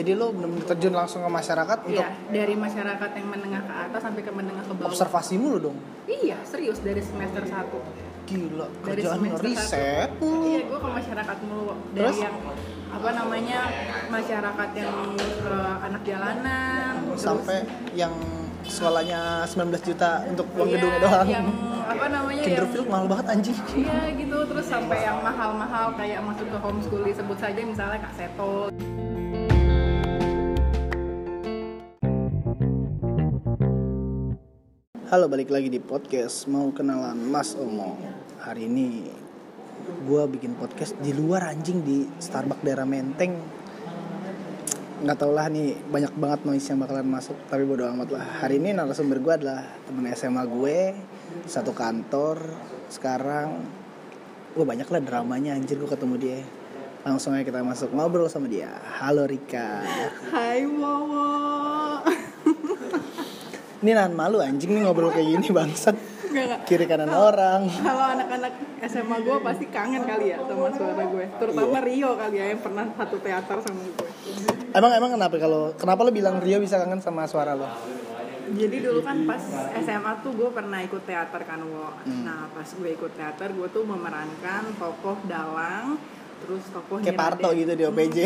jadi lo bener-bener terjun langsung ke masyarakat untuk Iya, dari masyarakat yang menengah ke atas sampai ke menengah ke bawah. observasi mulu dong. Iya, serius dari semester 1. Gila, Dari kerjaan semester riset. satu. Iya, gue ke masyarakat mulu. Dari Terus? yang apa namanya masyarakat yang eh, anak jalanan terus- Sampai yang sekolahnya 19 juta untuk uang Iya, gedungnya doang. yang apa namanya yang Kinderfield mahal banget anjing. Iya gitu terus sampai yang mahal-mahal kayak masuk ke homeschool disebut saja misalnya Kak Seto. Halo, balik lagi di podcast Mau kenalan Mas Omo. Hari ini gua bikin podcast di luar anjing di Starbucks daerah Menteng. Nggak tau lah nih banyak banget noise yang bakalan masuk tapi bodo amat lah. Hari ini narasumber gue adalah temen SMA gue satu kantor. Sekarang gue banyak lah dramanya anjir gue ketemu dia. Langsung aja kita masuk ngobrol sama dia. Halo Rika. Hai Wowo. Ini nahan malu anjing nih ngobrol kayak gini bangsat. Kiri kanan orang. Kalau anak-anak SMA gue pasti kangen kali ya sama suara gue. Terutama Rio kali ya yang pernah satu teater sama gue. Emang emang kenapa kalau kenapa lo bilang Rio bisa kangen sama suara lo? Jadi dulu kan pas SMA tuh gue pernah ikut teater kan Wo. Nah pas gue ikut teater gue tuh memerankan tokoh dalang terus tokoh Kayak. Parto gitu di OPJ.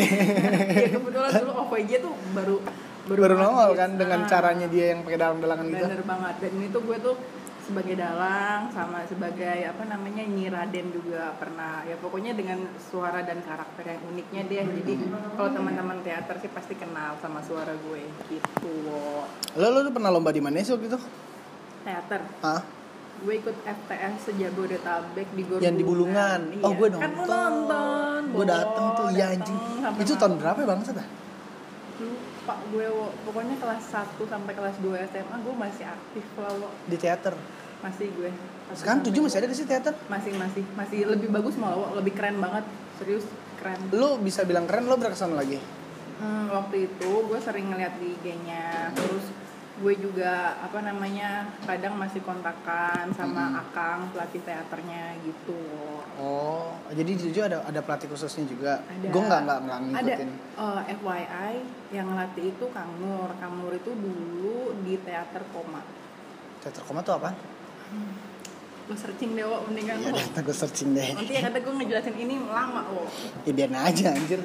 ya kebetulan dulu OVJ tuh baru Baru banget nongol gitu. kan dengan Ah, caranya dia yang pakai dalam-dalangan gitu. bener banget dan itu gue tuh sebagai dalang sama sebagai apa namanya Nyiraden juga pernah ya pokoknya dengan suara dan karakter yang uniknya deh jadi kalau teman-teman teater sih pasti kenal sama suara gue gitu. Lo lo tuh pernah lomba di mana sih waktu itu? teater Hah? gue ikut FTS sejabodetabek di Gor Yang di Bulungan. Oh, gue kan nonton. nonton Gue dateng tuh, iya dateng anjing. Itu tahun berapa ya bangsa dah? lupa gue wo. pokoknya kelas 1 sampai kelas 2 SMA gue masih aktif lah wo. Di teater. masih gue Masih Sekarang tujuh masih ada di sih teater? masih masih masih lebih bagus malah wo. lebih keren banget serius keren Lo bisa bilang keren lo berkesan lagi. Hmm, waktu itu gue sering ngeliat di IG-nya terus gue juga apa namanya kadang masih kontakan sama Hmm. Akang pelatih teaternya gitu. Oh, jadi di tujuh ada ada pelatih khususnya juga. Ada. Gue nggak nggak nggak ada ngikutin. eh, FYI yang ngelatih itu Kang Nur Kang Nur itu dulu di teater koma Teater koma tuh apa? lo searching deh wo mendingan Iya, gue searching deh. nanti yang kata gue ngejelasin ini lama wo ya biar aja anjir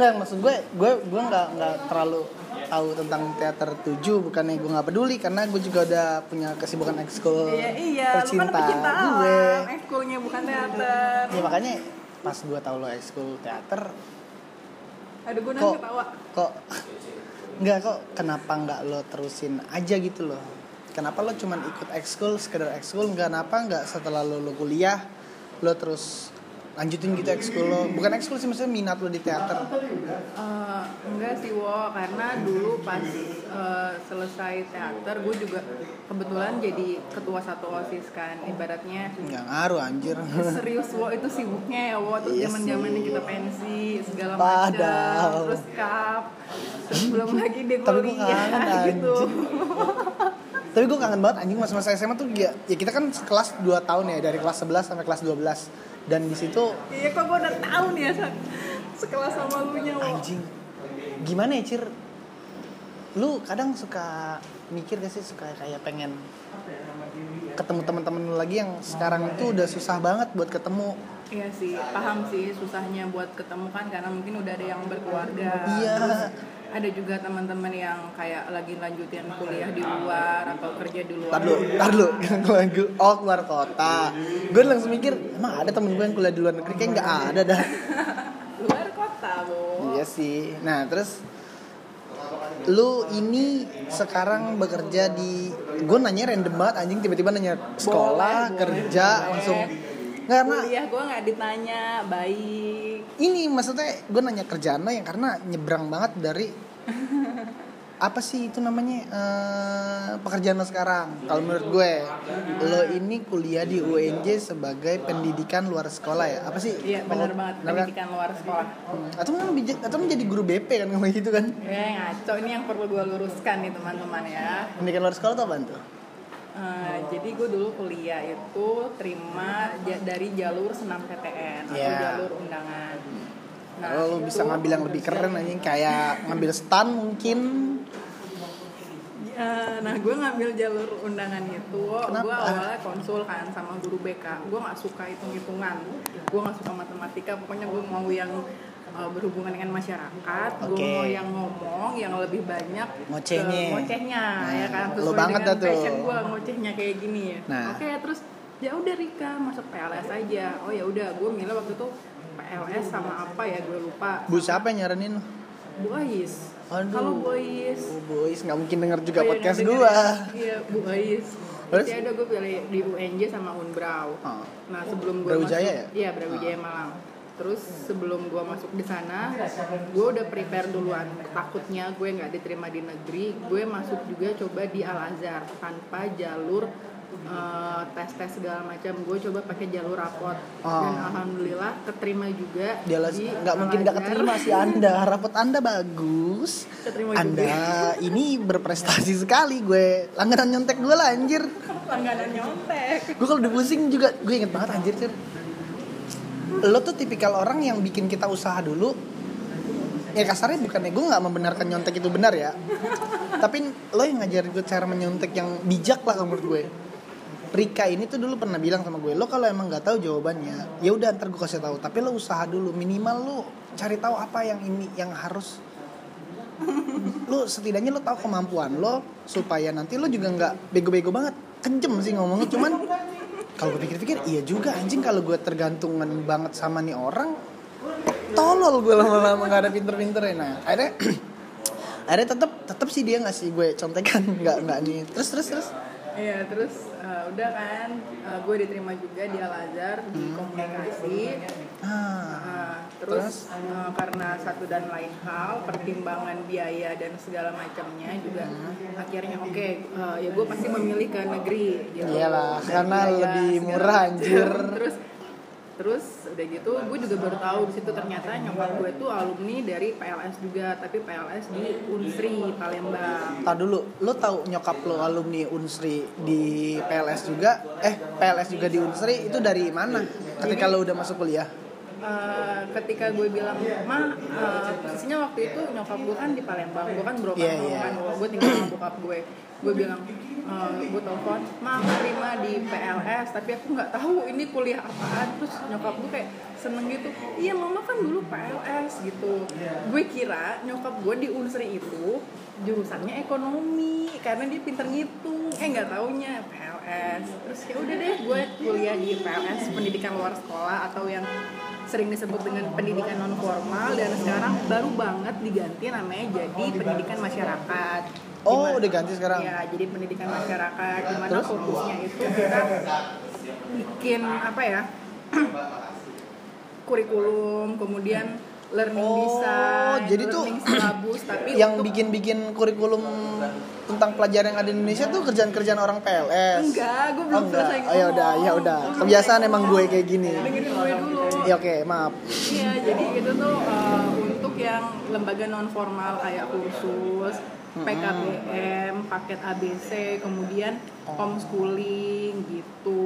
nggak maksud gue gue gue nggak nggak terlalu tahu tentang teater tujuh bukannya gue nggak peduli karena gue juga udah punya kesibukan ekskul iya iya kan tercinta pecinta gue. ekskulnya bukan teater. Ya makanya pas gue tahu lo ekskul teater aduh gue kok ketawa. kok nggak kok kenapa nggak lo terusin aja gitu loh? Kenapa lo cuman ikut ekskul sekedar ekskul nggak kenapa nggak setelah lo lo kuliah lo terus lanjutin gitu ekskul lo. Bukan ekskul sih maksudnya minat lo di teater. Eh, enggak sih wo. Karena dulu pas eh, selesai teater gue juga kebetulan jadi ketua satu osis kan ibaratnya. Nggak ngaruh anjir. Serius wo itu sibuknya ya wo. Terus Iya zaman zamannya kita pensi segala macam. Terus kap terus belum lagi dia gue kuliah gitu. Tapi gue kangen banget anjing masa-masa SMA tuh ya, ya kita kan kelas 2 tahun ya dari kelas 11 sampai kelas 12 dan di situ iya kok gue udah tahu nih ya sekelas sama lu nya anjing. Gimana ya Cir? Lu kadang suka mikir gak sih? Suka kayak pengen ketemu teman-teman lu lagi yang sekarang itu udah susah banget buat ketemu Iya sih, paham sih susahnya buat ketemu kan karena mungkin udah ada yang berkeluarga. Iya. Terus ada juga teman-teman yang kayak lagi lanjutin kuliah di luar atau kerja di luar. Tar dulu, tar dulu. Gue- Oh keluar kota Gue langsung mikir Emang ada temen gue yang kuliah di luar negeri Kayak gak ada dah luar kota, Bu. Iya sih. Nah, terus lu ini sekarang bekerja di gue nanya random banget anjing tiba-tiba nanya sekolah Boleh, kerja boleh. langsung nggak karena Kuliah gue nggak ditanya, baik. ini maksudnya gue nanya kerjaan lo yang karena nyebrang banget dari apa sih itu namanya eh, pekerjaan lo sekarang kalau menurut gue lo ini kuliah di UNJ sebagai pendidikan luar sekolah ya apa sih Iya, bener banget. Bener kan? Pendidikan luar sekolah. Hmm, atau kan atau menjadi guru BP kan ngomong gitu kan Ya ngaco, ini yang perlu gue luruskan nih teman-teman ya. pendidikan luar sekolah tuh apa tuh Eh, jadi gue dulu kuliah itu terima ja- dari jalur senam PTN atau Iya. jalur undangan. Nah, Kalau lu bisa itu- ngambil yang lebih keren anjing kayak ngambil stan mungkin. Ya, nah gue ngambil jalur undangan itu Kenapa? gue awalnya konsul kan sama guru BK gue nggak suka hitung hitungan gue nggak suka matematika pokoknya gue mau yang uh, berhubungan dengan masyarakat gue Oke. mau yang ngomong yang lebih banyak Ngocehnya. ngocehnya ya kan Nah, lo banget dengan dah tuh. passion gue ngocehnya kayak gini ya Nah. oke terus ya udah Rika masuk PLS aja oh ya udah gue milih waktu itu PLS sama apa ya gue lupa Bu siapa yang nyaranin lu? Bu Ais Aduh. halo Bu Ais Oh, boys nggak mungkin denger juga Oh, iya, podcast dengerin. Iya, Bu Ais. Terus? Ya udah gue pilih di UNJ sama Unbrau. Oh. Nah, sebelum gue Brawijaya masuk ya? Iya, Brawijaya Malang. Terus sebelum gue masuk di sana, gue udah prepare duluan. Takutnya gue nggak diterima di negeri, gue masuk juga coba di Al Azhar tanpa jalur eh, tes-tes segala macam. Gue coba pakai jalur rapot Oh. dan alhamdulillah keterima juga di nggak mungkin nggak keterima sih Anda. Rapot Anda bagus. Keterima Anda juga. ini berprestasi sekali gue. Langganan nyontek gue lah anjir. langganan nyontek. Gue kalau dipusing juga gue inget banget anjir Cir. Lo tuh tipikal orang yang bikin kita usaha dulu. Ya kasarnya bukannya gue nggak membenarkan nyontek itu benar ya. Tapi lo yang ngajarin gue cara menyontek yang bijak lah menurut gue. Rika ini tuh dulu pernah bilang sama gue, lo kalau emang nggak tahu jawabannya, ya udah ntar gue kasih tahu. Tapi lo usaha dulu, minimal lo cari tahu apa yang ini yang harus lo setidaknya lo tahu kemampuan lo supaya nanti lo juga nggak bego-bego banget kejem sih ngomongnya cuman kalau gue pikir-pikir iya juga anjing. Kalau gue tergantungan banget sama nih orang tolol gue lama-lama nggak ada pinter-pinternya nah akhirnya akhirnya tetap tetap sih dia ngasih gue contekan. Nggak nggak nih. Terus terus terus Iya, terus eh, udah kan eh, gue diterima juga di Al Azhar di Hmm. komunikasi. ah Nah, terus eh, karena satu dan lain hal, pertimbangan biaya dan segala macamnya juga Hmm. akhirnya oke, eh, ya gue pasti memilih ke negeri. Gitu. Iyalah, Dan karena biaya lebih murah, anjir. terus terus udah gitu gue juga baru tahu di situ ternyata nyokap gue tuh alumni dari PLS juga tapi PLS di Unsri Palembang Tar dulu, lo tahu nyokap lo alumni Unsri di PLS juga? Eh, PLS juga di Unsri itu dari mana? Ketika lo udah masuk kuliah? Eh, ketika gue bilang ma eh, posisinya waktu itu nyokap gue kan di Palembang gue kan broker Iya, iya. kan gue tinggal sama bokap gue. Gue bilang eh, gue telepon ma aku terima di PLS tapi aku nggak tahu ini kuliah apaan. Terus nyokap gue kayak seneng gitu iya mama kan dulu PLS gitu. Gue kira nyokap gue di unsri itu jurusannya ekonomi karena dia pinter ngitung eh nggak taunya PLS terus ya udah deh gue kuliah di PLS pendidikan luar sekolah atau yang sering disebut dengan pendidikan non formal dan sekarang baru banget diganti namanya jadi pendidikan masyarakat. Oh, Dimana- udah ganti sekarang? Ya, jadi pendidikan masyarakat di mana fokusnya itu kita bikin apa ya? kurikulum, kemudian learning Oh, design, jadi tuh syllabus tapi yang bikin-bikin kurikulum tentang pelajaran yang ada di Indonesia tuh kerjaan-kerjaan orang PLS. enggak, gue Oh, belum enggak. selesai Oh, ya udah, ya udah. Kebiasaan emang gue kayak gini. Dengerin gue dulu. Ya oke, maaf. Iya, jadi itu tuh uh, untuk yang lembaga non formal kayak kursus, PKBM, paket ABC, kemudian Oh. homeschooling gitu.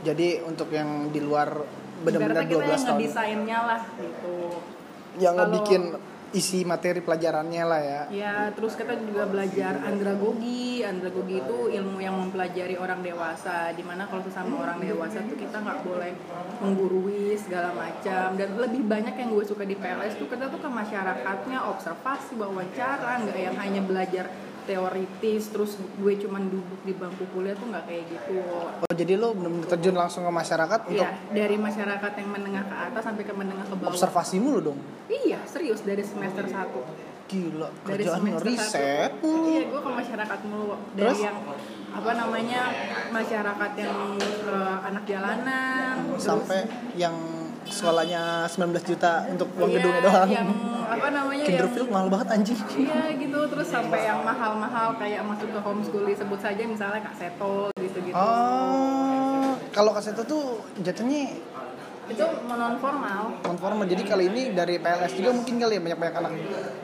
Jadi untuk yang di luar benar-benar Ibaratnya kita 12 yang tahun ngedesainnya lah gitu. Yang Kalau- ngebikin isi materi pelajarannya lah ya. Ya, terus kita juga belajar andragogi. Andragogi itu ilmu yang mempelajari orang dewasa. Di mana kalau sesama orang dewasa tuh kita nggak boleh menggurui segala macam. Dan lebih banyak yang gue suka di PLS tuh kita tuh ke masyarakatnya, observasi, wawancara, nggak yang hanya belajar teoritis. Terus gue cuman duduk di bangku kuliah tuh nggak kayak gitu. Oh jadi lo benar-benar terjun langsung ke masyarakat untuk Iya, dari masyarakat yang menengah ke atas sampai ke menengah ke bawah. observasi mulu dong. Iya, serius dari semester 1 Gila, dari kerjaan semester riset. satu. Iya, gue ke masyarakat mulu. Dari Terus? yang apa namanya masyarakat yang eh, anak jalanan, terus Sampai yang sekolahnya 19 juta untuk uang iya, gedungnya doang. Yang apa namanya yang Kinderfield mahal banget anjing. Iya gitu, terus sampai yang mahal-mahal kayak masuk ke homeschooling sebut saja misalnya Kak Seto gitu-gitu. Oh, kalau kaset tuh jatuhnya Itu non formal. non formal. Jadi kali ini dari PLS juga mungkin kali ya banyak-banyak anak.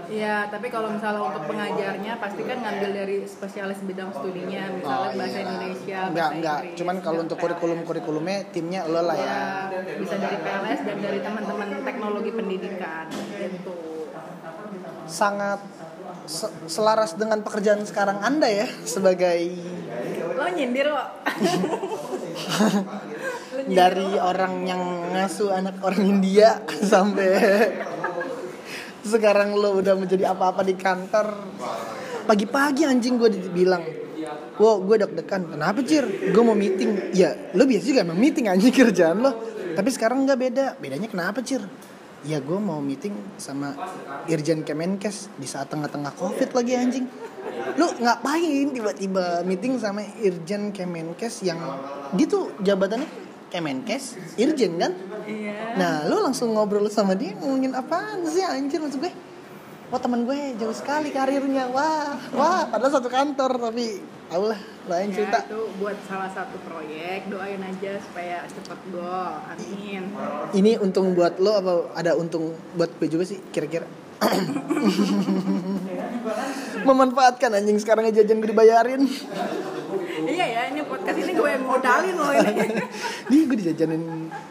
Iya, tapi kalau misalnya untuk pengajarnya pasti kan ngambil dari spesialis bidang studinya, misalnya Oh, bahasa iya. Indonesia, Enggak, bahasa enggak. Inggris, Cuman kalau untuk kurikulum-kurikulumnya timnya lo lah ya. ya bisa dari PLS dan dari teman-teman teknologi di pendidikan gitu sangat se- selaras dengan pekerjaan sekarang anda ya sebagai lo nyindir lo dari lo. orang yang ngasuh anak orang India sampai sekarang lo udah menjadi apa-apa di kantor. Pagi-pagi anjing gue dibilang wow gue deg-degan. Kenapa cir? Gue mau meeting. Ya lo biasa juga emang meeting anjing kerjaan lo. Tapi sekarang nggak beda. Bedanya kenapa cir? Ya gue mau meeting sama Irjen Kemenkes di saat tengah-tengah covid lagi anjing. Lu ngapain tiba-tiba meeting sama Irjen Kemenkes yang dia tuh jabatannya Kemenkes Irjen kan iya Nah, lu langsung ngobrol sama dia ngomongin apaan sih anjir maksud gue? Wah teman gue jauh sekali karirnya, wah, wah, padahal satu kantor tapi, tau lah, lain Ya, cerita. itu buat salah satu proyek doain aja supaya cepet gol amin Ini untung buat lo apa ada untung buat gue juga sih kira-kira? Memanfaatkan anjing sekarang aja jajan gue dibayarin. Ya ini gue yang modalin loh ini. Nih gue dijajanin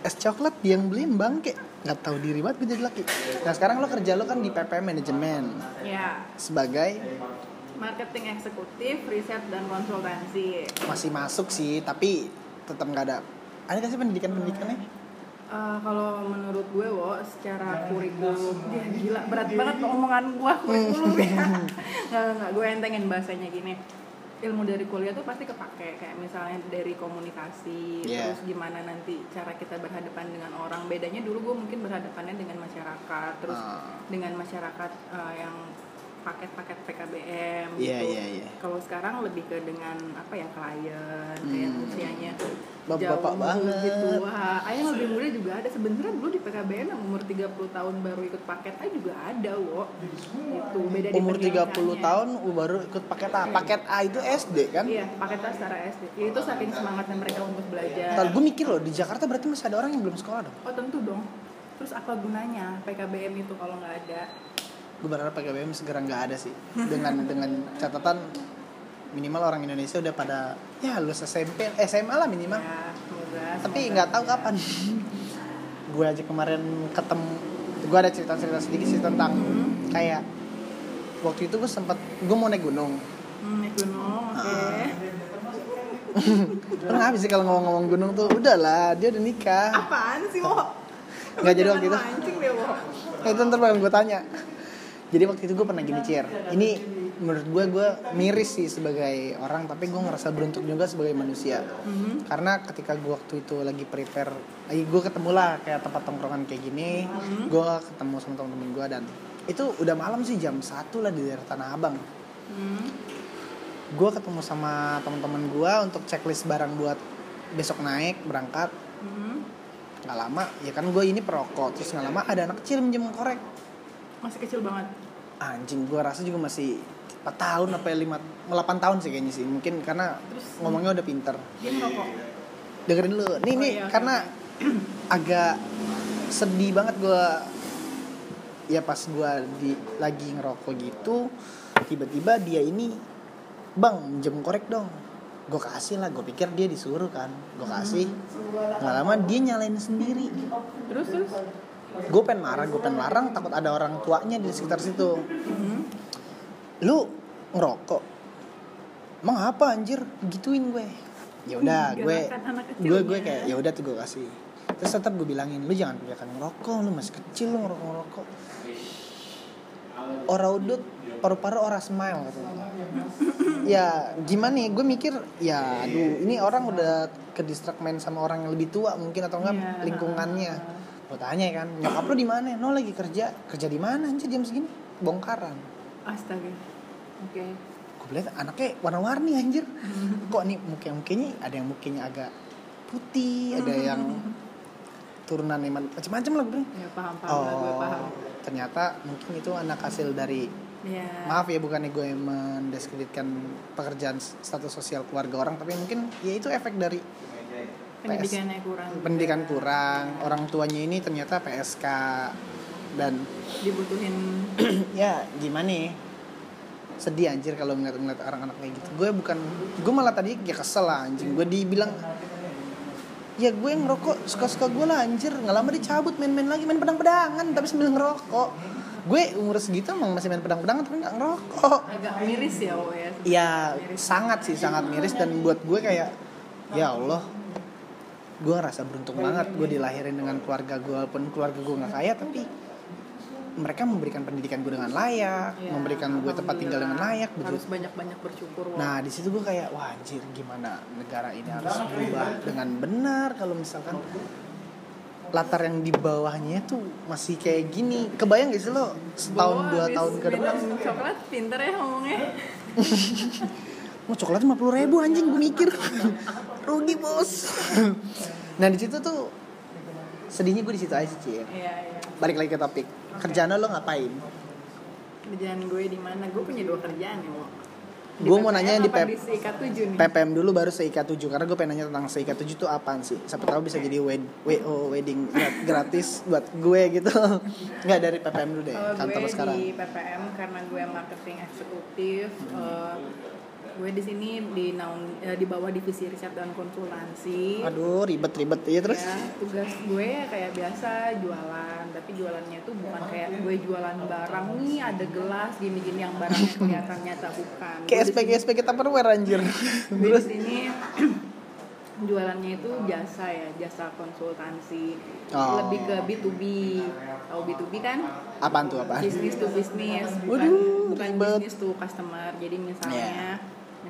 es coklat yang beliin bangke. Nggak tahu diri banget gue jadi laki. Nah sekarang lo kerja lo kan di PP manajemen ya. Sebagai? Marketing eksekutif riset dan konsultansi. Masih masuk sih tapi tetap nggak ada. Ada nggak sih pendidikan pendidikannya Eh, kalau menurut gue wo secara kurikulum dia gila berat banget omongan gue kurikulum. Ya nggak nggak gue entengin bahasanya gini ilmu dari kuliah tuh pasti kepake kayak misalnya dari komunikasi Yeah. terus gimana nanti cara kita berhadapan dengan orang bedanya dulu gue mungkin berhadapannya dengan masyarakat terus Ah. dengan masyarakat eh, yang paket-paket PKBM Iya, gitu. iya, iya. Kalau sekarang lebih ke dengan apa ya klien kayak Hmm. usianya Bapak-bapak jauh banget. gitu. Wah, ayah lebih muda juga ada. Sebenarnya dulu di PKBM yang umur 30 tahun baru ikut paket A juga ada, wo. Gitu, beda di umur 30 pendidikannya. tahun baru ikut paket A paket A itu SD kan Iya, paket A secara SD. Ya, itu saking semangatnya mereka untuk belajar. Ntar gue mikir loh di Jakarta berarti masih ada orang yang belum sekolah dong Oh, tentu dong. Terus apa gunanya PKBM itu kalau nggak ada? Gue berharap PKBM segera nggak ada sih dengan dengan catatan minimal orang Indonesia udah pada ya lulus SMP SMA lah minimal Ya, semoga. tapi nggak tahu kapan gue aja kemarin ketemu gue ada cerita cerita sedikit sih tentang Hmm. kayak waktu itu gue sempat gue mau naik gunung Hmm, naik gunung, oke. Lu ngapa sih kalau ngomong-ngomong gunung tuh udahlah dia udah nikah Apaan sih, wo? Nggak jadi waktu itu. mancing deh, wo. Nah, itu ntar gue tanya jadi waktu itu gue pernah gini Cir ini menurut gue gue miris sih sebagai orang tapi gue ngerasa beruntung juga sebagai manusia Mhm. karena ketika gue waktu itu lagi prepare lagi gue ketemu lah kayak tempat tongkrongan kayak gini Mhm. gue ketemu sama temen-temen gue dan itu udah malam sih jam satu lah di daerah Tanah Abang Hmm. gue ketemu sama teman-teman gue untuk checklist barang buat besok naik berangkat Mhm. nggak lama ya kan gue ini perokok terus nggak lama ada anak kecil minjem korek Masih kecil banget. anjing gue rasa juga masih 4 tahun apa 5 8 tahun sih kayaknya sih. Mungkin karena Terus ngomongnya udah pinter. dia ngerokok. dengerin lu. Nih Oh nih iya, karena agak sedih banget gue ya pas gue di lagi ngerokok gitu tiba-tiba dia ini bang minjem korek dong. Gue kasih lah gue pikir dia disuruh kan. Gue kasih. Nggak lama dia nyalain sendiri. Terus terus. Gue pengen marah gue pengen larang takut ada orang tuanya di sekitar situ. Mhm. lu ngerokok? Emang apa anjir? Gituin gue. Ya udah gue anak gue gue kecilnya. kayak ya udah tuh gue kasih. Terus tetap gue bilangin lu jangan kebanyakan ngerokok lu masih kecil lu ngerokok ngerokok ora udut paru-paru ora smile katanya ya gimana nih? Gue mikir ya aduh ini orang udah ke distract main sama orang yang lebih tua mungkin atau enggak Iya. lingkungannya gue tanya kan nyokap lu di mana no lagi kerja kerja di mana anjir jam segini bongkaran Astaga. Oke. gue bilang anaknya warna-warni anjir kok nih muka mukanya ada yang mukanya agak putih ada yang turunan macam-macam lah gue Ya paham paham lah gue paham. ternyata mungkin itu anak hasil dari Ya. maaf ya bukannya gue mendiskreditkan pekerjaan status sosial keluarga orang tapi mungkin ya itu efek dari Pendidikannya kurang. juga. pendidikan kurang. Orang tuanya ini ternyata PSK dan Dibutuhin. ya gimana nih sedih anjir kalau ngeliat ngeliat orang anak kayak gitu. Gue bukan gue malah tadi ya kesel lah anjing. Gue dibilang ya gue yang ngerokok. Suka-suka gue lah anjir. Nggak lama dicabut main-main lagi main pedang-pedangan tapi sambil ngerokok. Gue umur segitu emang masih main pedang-pedangan tapi nggak ngerokok. Agak miris ya wo ya? Ya sangat sih sangat miris. Dan buat gue kayak ya Allah gue ngerasa beruntung banget gue dilahirin dengan keluarga gue walaupun keluarga gue nggak kaya tapi mereka memberikan pendidikan gue dengan layak Ya, memberikan gue tempat tinggal dengan layak betul. Harus banyak-banyak bersyukur wo. Nah di situ gue kayak wah anjir gimana negara ini harus berubah dengan benar kalau misalkan latar yang di bawahnya tuh masih kayak gini. Kebayang gak sih lo setahun Bawa dua tahun ke depan? coklat pinter ya ngomongnya. Mau coklat lima puluh ribu anjing gue mikir rugi bos. nah di situ tuh sedihnya gue di situ aja sih Ci. iya iya. Balik lagi ke topik. Kerjaan lo ngapain? kerjaan gue di mana? Gue punya dua kerjaan ya Gue mau nanya yang di di Seikat 7 nih? PPM dulu baru Seika 7 karena gue pengen nanya tentang Seika 7 tuh apaan sih? Siapa tahu bisa jadi wed WO wedding grat- gratis buat gue gitu. Nggak dari PPM dulu deh Kalau kantor lo gue sekarang. di PPM karena gue marketing eksekutif, eh, gue di sini di naung eh, di bawah divisi riset dan konsultansi. aduh ribet ribet ya terus? Ya, tugas gue ya kayak biasa jualan, tapi jualannya itu bukan kayak gue jualan barang nih ada gelas gini-gini yang barangnya kelihatan nyata bukan. kayak di SPG SPG Tupperware anjir. Gue di terus? sini jualannya itu jasa ya jasa konsultansi Oh. lebih ke B2B tahu B2B kan? Apaan tuh apa bisnis to bisnis bukan Waduh, bukan ribet. bisnis to customer. Jadi misalnya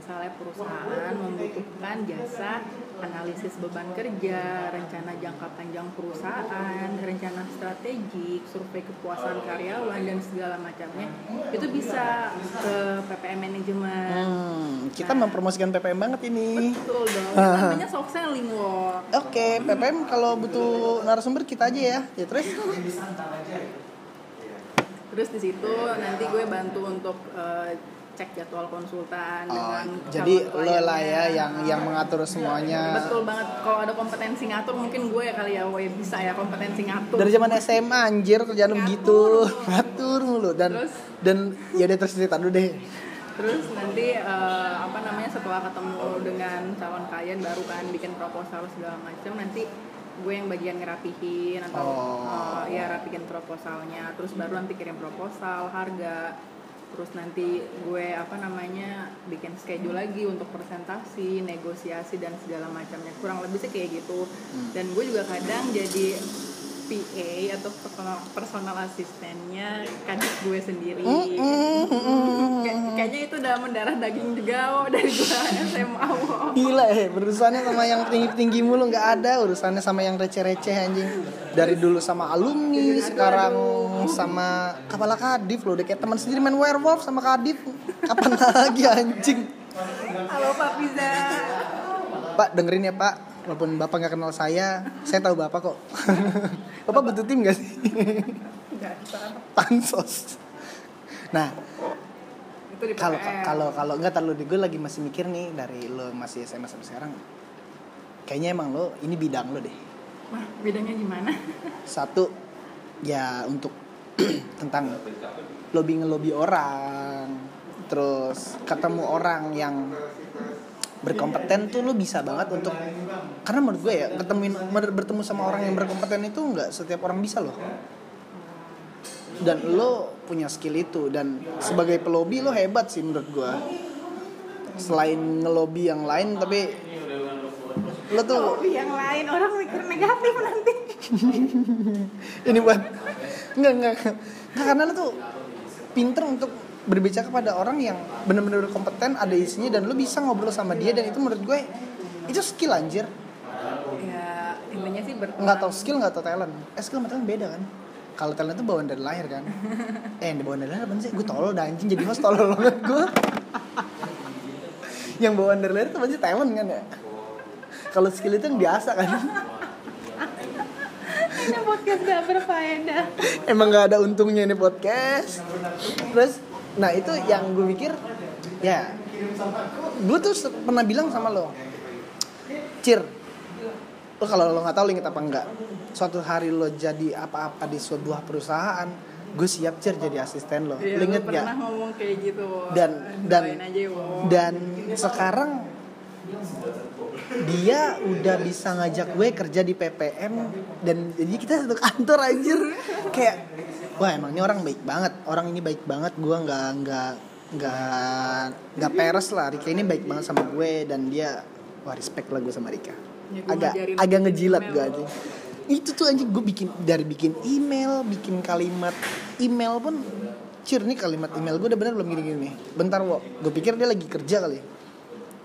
misalnya perusahaan membutuhkan jasa analisis beban kerja rencana jangka panjang perusahaan rencana strategik survei kepuasan karyawan dan segala macamnya itu bisa ke PPM manajemen hmm, kita mempromosikan PPM banget ini. Betul dong namanya soft selling oke PPM kalau butuh narasumber kita aja ya. Ya terus? Terus di situ nanti gue bantu untuk eh, cek jadwal konsultan Oh, dengan jadi lo lah ya yang yang mengatur semuanya. Betul banget. Kalau ada kompetensi ngatur mungkin gue ya kali ya gue bisa ya kompetensi ngatur. Dari zaman SMA anjir kerjaan begitu. Ngatur mulu. Dan Terus? dan ya udah terus cerita dulu deh. Terus nanti eh, apa namanya setelah ketemu dengan calon klien baru kan bikin proposal segala macam nanti gue yang bagian ngerapihin atau Oh. eh, ya rapihin proposalnya. Terus baru nanti kirim proposal harga terus nanti gue apa namanya bikin schedule lagi untuk presentasi negosiasi dan segala macamnya. Kurang lebih sih kayak gitu. Dan gue juga kadang jadi PA atau personal, personal asistennya kadang gue sendiri. Kay- kayaknya itu udah mendarah daging juga wo, dari gue SMA wo. Gila eh urusannya sama yang tinggi-tinggi mulu nggak ada. Urusannya sama yang receh-receh anjing. Dari dulu sama alumni sekarang sama kepala kadif loh. Udah kayak teman sendiri main werewolf sama kadif. Kapan lagi anjing? Halo Pak Piza Pak dengerin ya Pak walaupun Bapak nggak kenal saya saya tahu Bapak kok. Bapak butuh tim gak sih? Salah. pansos. Nah kalau kalau kalau nggak terlalu di gue lagi masih mikir nih dari lo masih SMA sampai sekarang. Kayaknya emang lo ini bidang lo deh. Wah, bedanya gimana? Satu ya untuk tentang lobby ngelobi orang. Terus ketemu orang yang berkompeten tuh lo bisa banget untuk karena menurut gue ya ketemuin bertemu sama orang yang berkompeten itu nggak setiap orang bisa loh. Dan lo punya skill itu dan sebagai pelobi lo hebat sih menurut gue. Selain ngelobi yang lain tapi lo tuh Tapi yang lain orang mikir negatif nanti. Ini buat nggak nggak karena lo tuh pinter untuk berbicara kepada orang yang benar-benar kompeten ada isinya dan lo bisa ngobrol sama dia dan itu menurut gue itu skill anjir. Ya intinya sih nggak tahu skill nggak tahu talent. Eh skill sama talent beda kan? Kalau talent itu bawaan dari lahir kan? Eh yang bawaan dari lahir apa sih? Gue tolol dah anjing. Jadi host tolol banget gue yang bawaan dari lahir itu pasti talent kan ya? Kalau skill itu yang biasa kan? Ini podcast gak berfaedah. Emang nggak ada untungnya ini podcast. Terus nah itu yang gue pikir ya gue tuh pernah bilang sama lo cir lo kalau lo nggak tahu lo inget apa enggak suatu hari lo jadi apa-apa di sebuah perusahaan gue siap cir jadi asisten lo. Iya, lo inget gak pernah ngomong kayak gitu Dan- dan- aja dan sekarang dia udah bisa ngajak gue kerja di PPM dan jadi kita satu kantor anjir. Kayak wah emang ini orang baik banget. Orang ini baik banget gue nggak nggak nggak nggak peres lah. Rika ini baik banget sama gue dan dia wah respect lah gue sama Rika. Ya, agak agak ngejilat gue aja. Itu tuh anjing gue bikin dari bikin email bikin kalimat email pun cir nih kalimat email gue udah bener belum gini-gini nih. Bentar wo. Gue pikir dia lagi kerja kali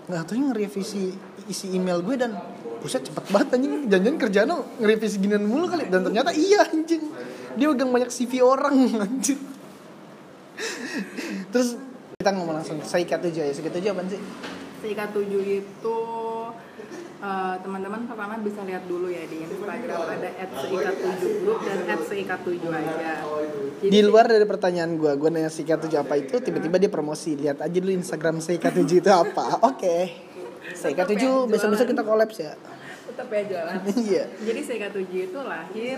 nggak tahu nge-revisi isi email gue dan buset cepet banget anjing. Jangan-jangan kerjaan lo nge-revisi ginian mulu kali. Dan ternyata iya anjing dia megang banyak CV orang anjing. Terus kita ngomong langsung Seika tujuh ya Seika tujuh apaan sih? Seika 7 itu eh, teman-teman pertama bisa lihat dulu ya di Instagram. Ada @seika7 grup dan @seika7 aja. Jadi di luar dari pertanyaan gue gue nanya Seika tujuh apa itu tiba-tiba dia promosi. Lihat aja dulu Instagram Seika tujuh itu apa. Oke. Seika tujuh besok-besok kita kolaps ya? Tetap ya jualan. iya. Jadi Seika 7 itu lahir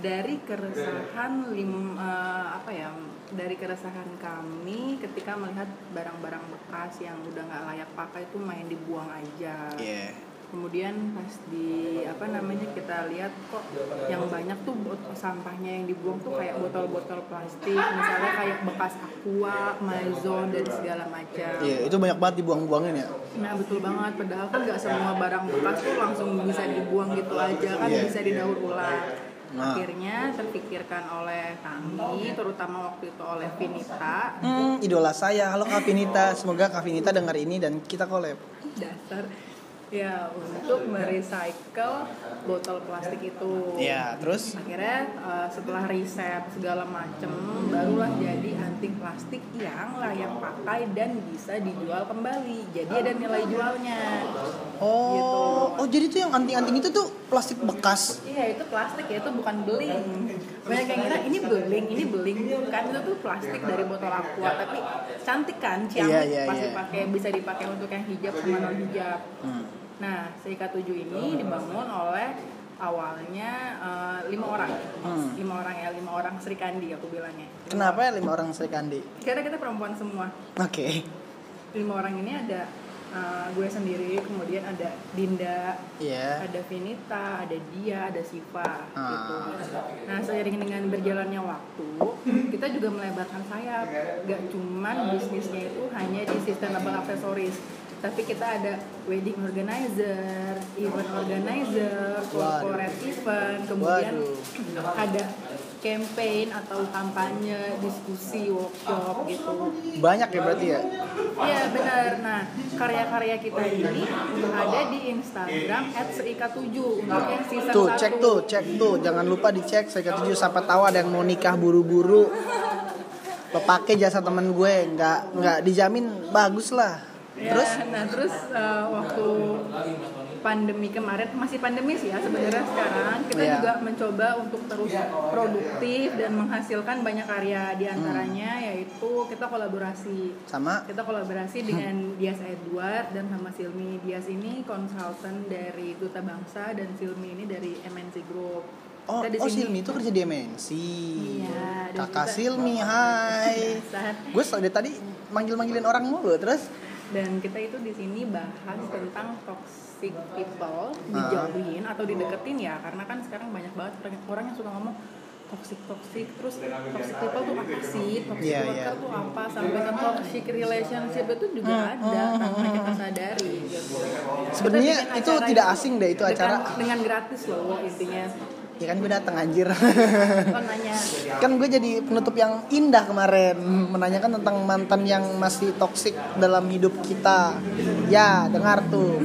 dari keresahan lim, eh, apa ya dari keresahan kami ketika melihat barang-barang bekas yang udah nggak layak pakai itu main dibuang aja. iya kemudian pas di apa namanya kita lihat kok yang banyak tuh sampahnya yang dibuang tuh kayak botol-botol plastik misalnya kayak bekas aqua, maison dan segala macam. iya itu banyak banget dibuang-buangin ya Nah betul banget, padahal kan nggak semua barang bekas tuh langsung bisa dibuang gitu aja kan Iya. bisa didaur ulang. Nah. Akhirnya terpikirkan oleh kami, terutama waktu itu oleh Vinita, Hmm, idola saya. Halo Kak Vinita. Semoga Kak Vinita dengar ini dan kita collab. dasar ya untuk merecycle botol plastik itu. Ya, terus akhirnya uh, setelah riset segala macem barulah jadi anting plastik yang layak pakai dan bisa dijual kembali jadi ada nilai jualnya Oh, Gitu. oh jadi tuh yang anting-anting itu tuh plastik bekas. iya itu plastik ya itu bukan beling banyak yang kira ini beling ini beling kan itu tuh plastik dari botol aqua tapi cantik kan ciamik Iya, iya, pas iya. dipakai bisa dipakai untuk yang hijab sama non hijab Hmm. Nah, Seika 7 ini dibangun oleh awalnya eh, lima orang, Hmm. lima orang ya, lima orang Sri Kandi aku bilangnya. Kenapa ya lima orang Sri Kandi? Karena kita perempuan semua. Oke. Lima orang ini ada eh, gue sendiri, kemudian ada Dinda, Iya. ada Vinita, ada Dia, ada Siva Ah. gitu. Nah, seiring dengan berjalannya waktu, kita juga melebarkan sayap. Gak cuman bisnisnya itu hanya di sustainable accessories, tapi kita ada wedding organizer, event organizer, corporate event, kemudian Waduh. ada campaign atau kampanye, diskusi, workshop gitu. Banyak ya berarti ya? Iya benar. Nah karya-karya kita ini ada di Instagram @seika7 untuk yang season Tuh, 1. cek tuh, cek tuh. Jangan lupa dicek Sri Kandi tujuh siapa tahu ada yang mau nikah buru-buru. Lo pakai jasa temen gue, nggak nggak dijamin bagus lah. Ya, Terus nah terus eh, waktu pandemi kemarin masih pandemi sih ya sebenarnya sekarang kita Iya. juga mencoba untuk terus produktif dan menghasilkan banyak karya di antaranya Hmm. yaitu kita kolaborasi sama kita kolaborasi dengan Dias Edward dan sama Silmi Dias ini konsultan dari Duta Bangsa dan Silmi ini dari MNC Group Oh, oh Silmi itu kerja di MNC. Iya, Kakak Silmi, hai. Gue dari tadi manggil-manggilin orang mulu terus. Dan kita itu di sini bahas tentang toxic people Ah. dijauhin atau dideketin ya karena kan sekarang banyak banget orang- orang yang suka ngomong toxic toxic terus toxic people tuh apa sih toxic Iya, worker iya. tuh apa sampai ke toxic relationship itu juga Hmm, ada hmm, tanpa hmm, kita sadari gitu. Sebenarnya itu tidak asing deh, itu dengan- acara. dengan gratis loh intinya Ya kan gue datang anjir. kan gue jadi penutup yang indah kemarin menanyakan tentang mantan yang masih toksik dalam hidup kita. Ya, dengar tuh.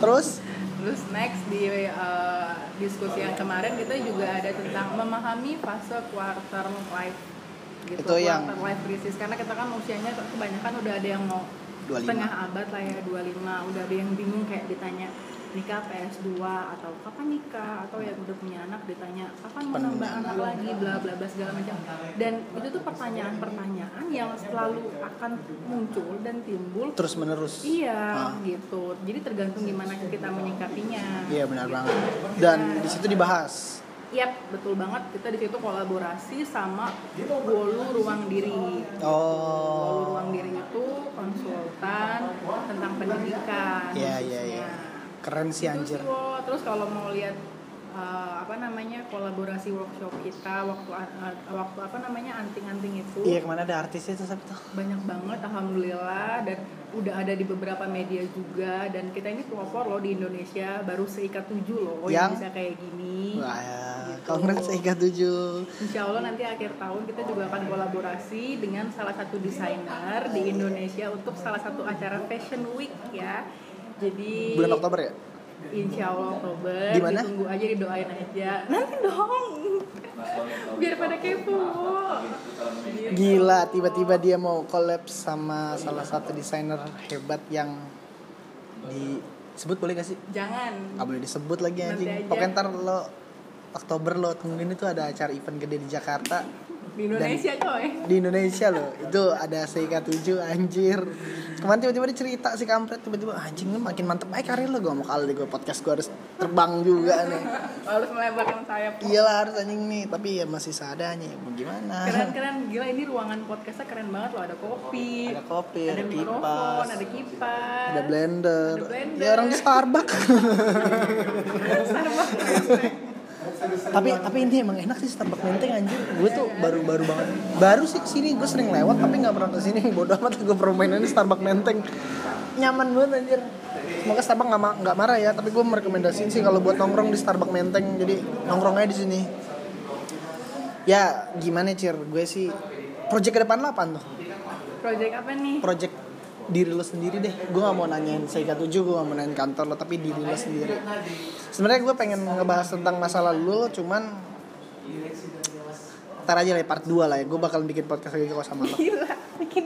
Terus Terus next di uh, diskusi yang kemarin kita juga ada tentang memahami fase quarter life gitu. Itu yang- quarter life crisis karena kita kan usianya kebanyakan udah ada yang mau 25. setengah abad lah ya 25 udah ada yang bingung kayak ditanya nikah PS2 atau kapan nikah atau yang udah punya anak ditanya kapan mau nambah anak lagi bla bla bla segala macam dan itu tuh pertanyaan-pertanyaan yang selalu akan muncul dan timbul terus menerus. Iya, Ah. gitu. Jadi tergantung gimana kita menyikapinya. Iya benar Gitu. banget. Dan di situ dibahas. Yap, betul banget. Kita di situ kolaborasi sama Wolu Ruang Diri. Wolu Oh. Ruang Diri itu konsultan tentang pendidikan. Iya, iya, iya. Keren sih anjir Wo. terus kalau mau lihat eh, apa namanya kolaborasi workshop kita waktu eh, waktu apa namanya anting-anting itu iya ke mana ada artisnya tapi tuh banyak banget alhamdulillah dan udah ada di beberapa media juga dan kita ini pelopor loh di Indonesia baru seikat tujuh loh yang, Yang? bisa kayak gini wah ya Gitu. kongres Ika 7 Insya Allah nanti akhir tahun kita juga akan kolaborasi dengan salah satu desainer di Indonesia untuk salah satu acara Fashion Week ya. Jadi bulan Oktober ya Insya Allah Oktober. Di mana? Ditunggu aja, didoain aja. Nanti dong. Biar pada kepo. Gila tiba-tiba dia mau collab sama salah satu desainer hebat yang disebut boleh gak sih Jangan. Gak boleh disebut lagi anjing. aja. Pokoknya ntar lo Oktober lo tungguin itu ada acara event gede di Jakarta Di Indonesia coy. di Indonesia loh. Itu ada Seika 7 anjir. Kemarin tiba-tiba dia cerita si kampret tiba-tiba anjing lu makin mantep aja karir lo gue mau kali gue podcast gue harus terbang juga nih. Harus melebarkan sayap. Iyalah harus anjing nih, tapi ya masih seadanya. Mau gimana? Keren-keren gila ini ruangan podcastnya keren banget loh ada kopi. Ada kopi, ada ada kipas, ada kipas. ada blender. Ada blender. Ya orang di Starbucks. Starbucks. Tapi tapi ini emang enak sih Starbucks Menteng anjir. Gue tuh baru baru banget. Baru sih ke sini gue sering lewat tapi nggak pernah ke sini. Bodoh amat gue permainan di Starbucks Menteng. Nyaman banget anjir. Semoga Starbucks nggak nggak marah ya tapi gue merekomendasiin sih kalau buat nongkrong di Starbucks Menteng. Jadi nongkrong aja di sini. Ya gimana cir? Gue sih project ke depan lo apaan tuh? Project apa nih? project diri lo sendiri deh. Gue gak mau nanyain Seika 7 gue gak mau nanyain kantor lo tapi diri lo sendiri. Sebenarnya gue pengen ngebahas tentang masa lalu lo cuman ntar aja lah ya, part 2 lah ya. Gue bakal bikin podcast lagi kok sama lo. Gila, bikin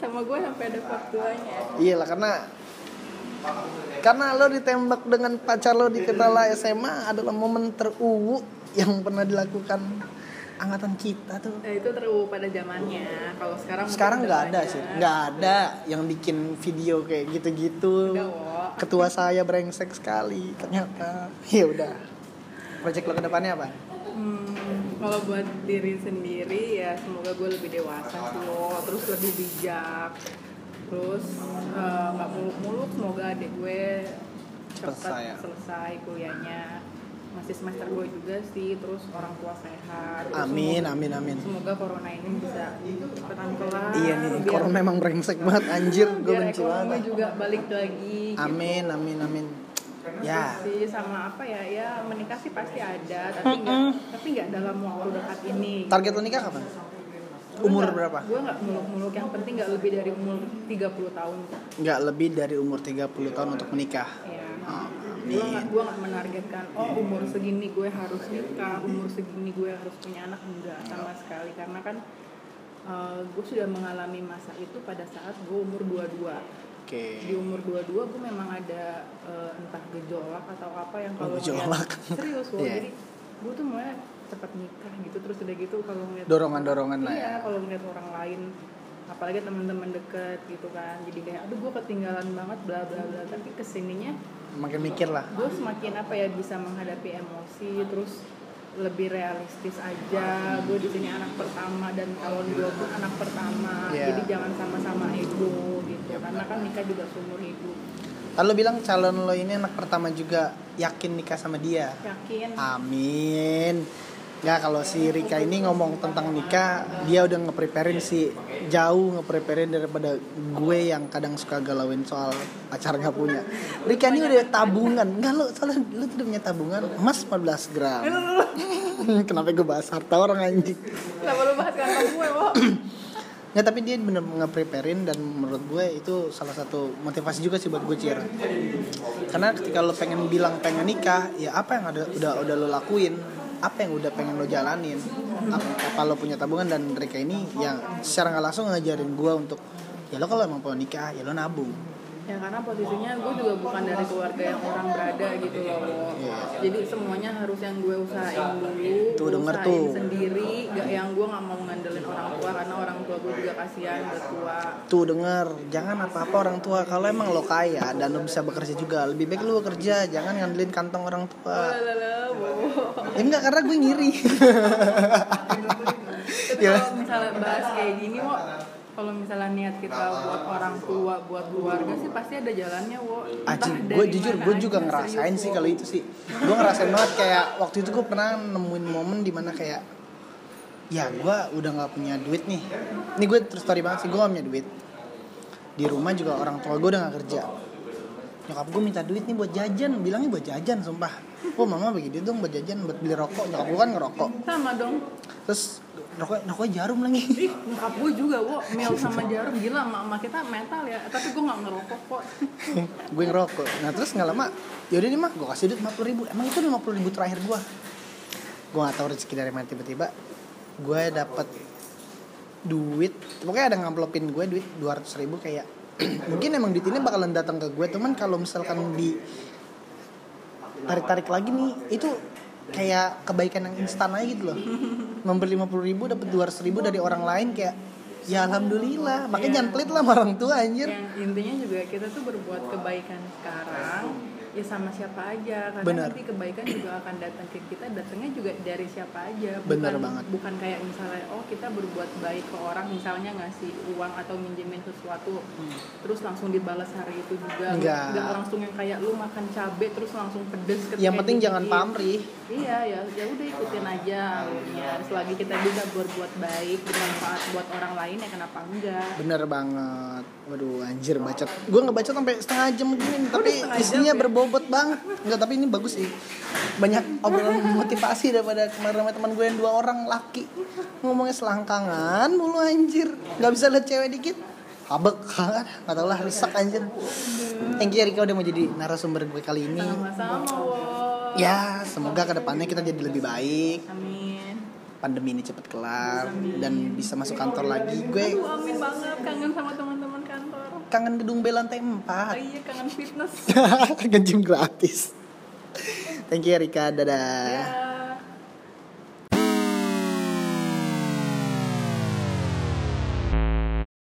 sama gue sampai ada part 2-nya. iya lah karena karena lo ditembak dengan pacar lo di Ketala SMA adalah momen teruwu yang pernah dilakukan angkatan kita tuh. Nah, itu teru pada zamannya. Kalau sekarang sekarang nggak ada sih. Nggak ada yang bikin video kayak gitu-gitu. Ketua saya brengsek sekali ternyata. Ya udah. Project lo ke depannya apa? Hmm, kalau buat diri sendiri ya semoga gue lebih dewasa sih lo, terus lebih bijak, terus eh, nggak muluk-muluk semoga adik gue cepat Selesai ya. selesai kuliahnya masih semester gue juga sih terus orang tua sehat. Amin semoga, amin amin. semoga corona ini bisa cepetan kelar. Iya nih biar- corona memang brengsek banget anjir gue benci banget. juga balik lagi gitu. amin amin amin. Ya. sih sama apa ya ya menikah sih pasti ada tapi nggak tapi nggak dalam waktu dekat ini. Target lo nikah kapan? Umur berapa? gue nggak muluk-muluk yang penting nggak lebih dari umur 30 tahun. Nggak lebih dari umur 30 tahun untuk menikah? Ya Oh, gue nggak amin gue nggak menargetkan oh umur segini gue harus nikah umur segini gue harus punya anak enggak sama sekali. Karena kan gue sudah mengalami masa itu pada saat gue umur 22 oke. Di umur 22 gue memang ada eh, entah gejolak atau apa yang Oh, kalau gejolak. ngeliat- serius loh Iya. jadi gue tuh mulai cepat nikah gitu terus udah gitu kalau ngeliat dorongan-dorongan lah iya ya kalau ngeliat orang lain apalagi teman-teman deket gitu kan. Jadi kayak aduh gue ketinggalan banget bla bla bla. Tapi ke sininya makin mikir lah gue semakin apa ya bisa menghadapi emosi terus lebih realistis aja gue di sini anak pertama dan calon gue pun anak pertama Iya. jadi jangan sama-sama ego gitu karena kan nikah juga seumur hidup Kalau bilang calon lo ini anak pertama juga yakin nikah sama dia. yakin Amin. Nggak kalau si Rika ini ngomong tentang nikah, dia udah ngepreparein sih jauh ngepreparein daripada gue yang kadang suka galauin soal pacar nggak punya. Rika ini udah tabungan, nggak lo soalnya lo tuh udah punya tabungan emas 14 gram. Kenapa gue bahas harta orang anjing? kenapa lu bahas kantong gue wo Nggak tapi dia bener ngepreparein dan menurut gue itu salah satu motivasi juga sih buat gue Cir. Karena ketika lo pengen bilang pengen nikah, ya apa yang ada udah udah lo lakuin, apa yang udah pengen lo jalanin, apa, lo punya tabungan dan mereka ini yang secara nggak langsung ngajarin gue untuk ya lo kalau emang mau nikah ya lo nabung. Ya karena posisinya gue juga bukan dari keluarga yang orang berada gitu loh. Iya. jadi semuanya harus yang gue usahain dulu Tuh, denger tuh. sendiri gak yang gue nggak mau ngandelin orang tua karena orang tua gue juga kasihan udah tua Tuh denger, jangan apa-apa orang tua kalau emang lo kaya dan lo bisa bekerja juga, lebih baik lo bekerja, jangan ngandelin kantong orang tua. Wo. Ya enggak karena gue ngiri. tapi Ya. kalau misalnya bahas kayak gini wo kalau misalnya niat kita buat orang tua buat keluarga sih pasti ada jalannya wo Entah Anjing, gue jujur gue juga ngerasain sih kalau itu sih. Gue ngerasain banget kayak waktu itu gue pernah nemuin momen di mana kayak ya gue udah nggak punya duit nih. Ini gue terus story banget sih gue gak punya duit. Di rumah juga orang tua gue udah gak kerja. Nyokap gue minta duit nih buat jajan, bilangnya buat jajan sumpah. Oh mama bagi duit dong buat jajan buat beli rokok. Nyokap gue kan ngerokok. sama dong Terus rokok rokok jarum lagi. ih nyokap gue juga wo mil sama jarum. Gila mama kita metal ya. Tapi gue nggak ngerokok kok. Gue ngerokok nah terus nggak lama yaudah nih mah gue kasih duit 50 ribu. Emang itu 50 ribu terakhir gue gue nggak tahu rezeki dari mana tiba-tiba. Gue dapet duit. Pokoknya ada ngamplopin gue duit 200 ribu kayak mungkin emang duit ini bakalan datang ke gue cuman kalau misalkan di tarik-tarik lagi nih itu kayak kebaikan yang instan aja gitu loh memberi 50 ribu dapat 200 ribu dari orang lain kayak ya alhamdulillah makanya Iya. jangan pelit lah sama orang tua anjir yang intinya juga kita tuh berbuat kebaikan sekarang ya sama siapa aja karena Bener. nanti kebaikan juga akan datang ke kita datangnya juga dari siapa aja bukan Bener banget. bukan kayak misalnya oh kita berbuat baik ke orang misalnya ngasih uang atau minjemin sesuatu terus langsung dibalas hari itu juga nggak langsung yang kayak lu makan cabe terus langsung pedes yang penting jangan pamrih Iya ya, ya udah ikutin aja alurnya. Selagi kita bisa berbuat baik, bermanfaat buat orang lain ya kenapa enggak? Bener banget. Waduh anjir bacot. Gue ngebaca sampai setengah jam begini tapi isinya jam berbobot banget. Enggak tapi ini bagus sih. Banyak obrolan motivasi daripada kemarin sama teman gue yang dua orang laki ngomongnya selangkangan mulu anjir. Nggak bisa lihat cewek dikit. Habek kan, nggak tau lah rusak anjir. Thank you Rika udah mau jadi narasumber gue kali ini. Sama-sama. Ya, semoga ke depannya kita jadi lebih baik. Amin. Pandemi ini cepet kelar dan bisa masuk kantor lagi. Gue amin banget kangen sama kantor. Kangen gedung B lantai 4 Oh iya, kangen fitness. kangen gym gratis thank you Rika dadah Ya.